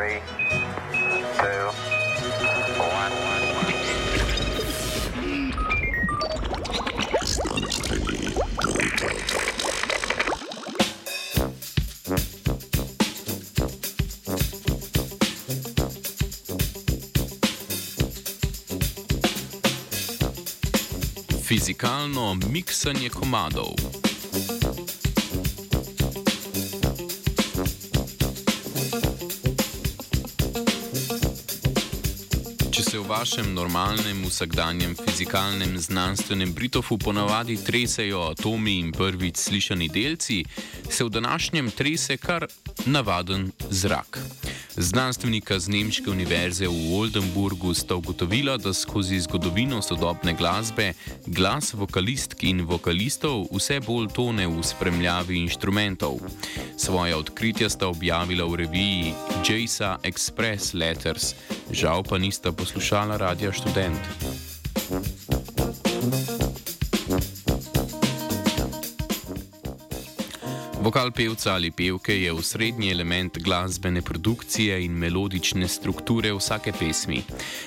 Three, two, one. Fizikalno miksanje komadov. Če se v vašem normalnem, vsakdanjem fizikalnem znanstvenem britofu ponavadi tresejo atomi in prvič slišani delci, se v današnjem trese kar navaden zrak. Znanstvenika z Nemške univerze v Oldenburgu sta ugotovila, da skozi zgodovino sodobne glasbe glas vokalistk in vokalistov vse bolj tone v spremljavi inštrumentov. Svoje odkritja sta objavila v reviji JSA Express Letters, žal pa nista poslušala radia študent. Vokal pevca ali pevke je osrednji element glasbene produkcije in melodične strukture vsake pesmi.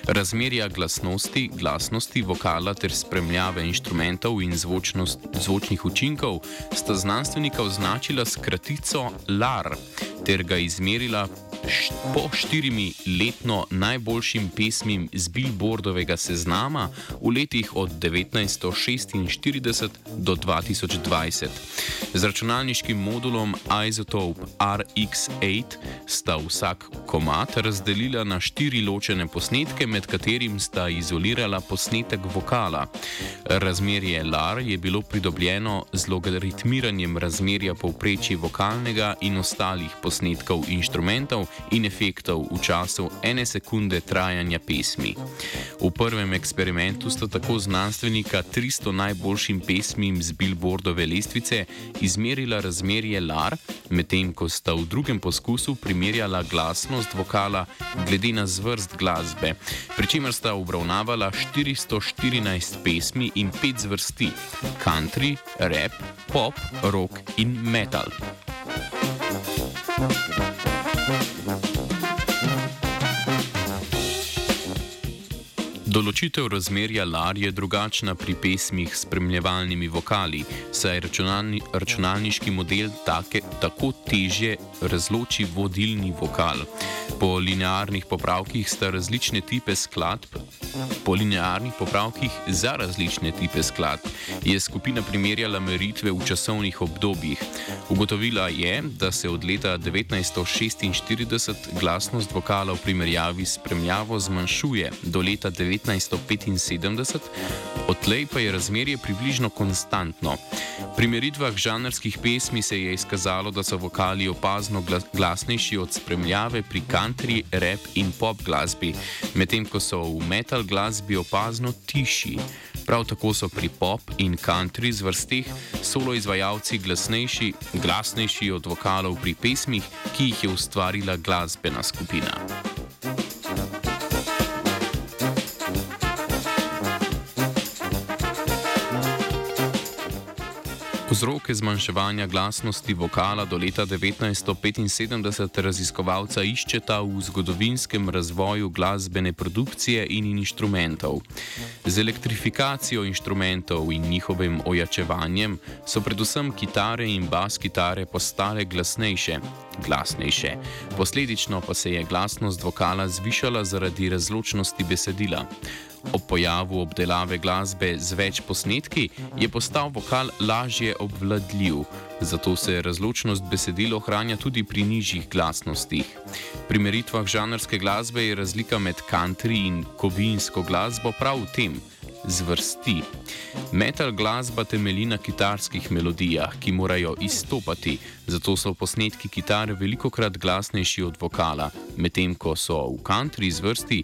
Razmerja glasnosti, glasnosti vokala ter spremljave inštrumentov in zvočnost, zvočnih učinkov sta znanstvenika označila s kratico LAR ter ga izmerila po štirimi letno najboljšim pesmim z Billboardovega seznama v letih od 1946 do 2020. Z računalniškim modulom Isotope RX8 sta vsak komat razdelila na štiri ločene posnetke, med katerim sta izolirala posnetek vokala. Razmerje LAR je bilo pridobljeno z logaritmiranjem razmerja povprečji vokalnega in ostalih posnetkov inštrumentov in efektov v času ene sekunde trajanja pesmi. V prvem eksperimentu sta tako znanstvenika 300 najboljšim pesmim z Billboardove lestvice izmerila razmerje LAR, medtem ko sta v drugem poskusu primerjala glasnost vokala glede na zvrst glasbe, pri čemer sta obravnavala 414 pesmi in 5 zvrsti: country, rap, pop, rock in metal. Določitev razmerja LAR je drugačna pri pesmih s spremljevalnimi vokali, saj računalni, računalniški model take, tako teže razloči vodilni vokal. Po linearnih popravkih sta različne type skladb. Po linearnih popravkih za različne type skladb je skupina primerjala meritve v časovnih obdobjih. Ugotovila je, da se od leta 1946 glasnost vokala v primerjavi s spremljavo zmanjšuje do leta 1975, odtlej pa je razmerje približno konstantno. Pri meritvah žanrskih pesmi se je izkazalo, da so vokali opazno glasnejši od spremljave pri country, rap in pop glasbi, medtem ko so v metal glasbi opazno tišji. Prav tako so pri pop in country zvrsteh solo izvajalci glasnejši, glasnejši od vokalov pri pesmih, ki jih je ustvarila glasbena skupina. Vzroke zmanjševanja glasnosti vokala do leta 1975 raziskovalca iščeta v zgodovinskem razvoju glasbene produkcije in inštrumentov. Z elektrifikacijo inštrumentov in njihovim ojačevanjem so predvsem kitare in bas kitare postale glasnejše. Glasnejše. Posledično pa se je glasnost vokala zvišala zaradi razločnosti besedila. Ob pojavu obdelave glasbe z več posnetki je postal vokal lažje obvladljiv, zato se razločnost besedila ohranja tudi pri nižjih glasnostih. Pri meritvah žanrske glasbe je razlika med country in kovinsko glasbo prav v tem zvrsti. Metal glasba temelji na kitarskih melodijah, ki morajo izstopati, zato so posnetki kitar veliko krat glasnejši od vokala, medtem ko so v country zvrsti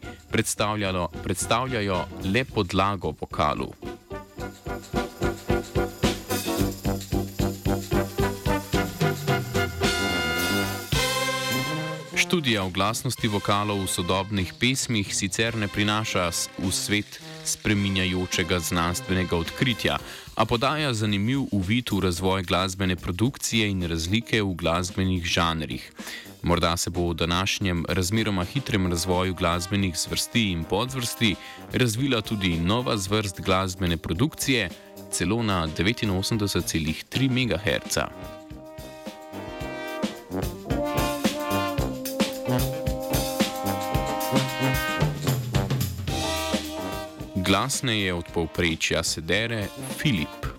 predstavljajo le podlago vokalu. Študija o glasnosti vokalov v sodobnih pesmih sicer ne prinaša v svet spreminjajočega znanstvenega odkritja, a podaja zanimiv uvid v razvoj glasbene produkcije in razlike v glasbenih žanrih. Morda se bo v današnjem razmeroma hitrem razvoju glasbenih zvrsti in podvrsti razvila tudi nova zvrst glasbene produkcije, celo na 89,3 MHz. Glasneje od povprečja sedere Filip.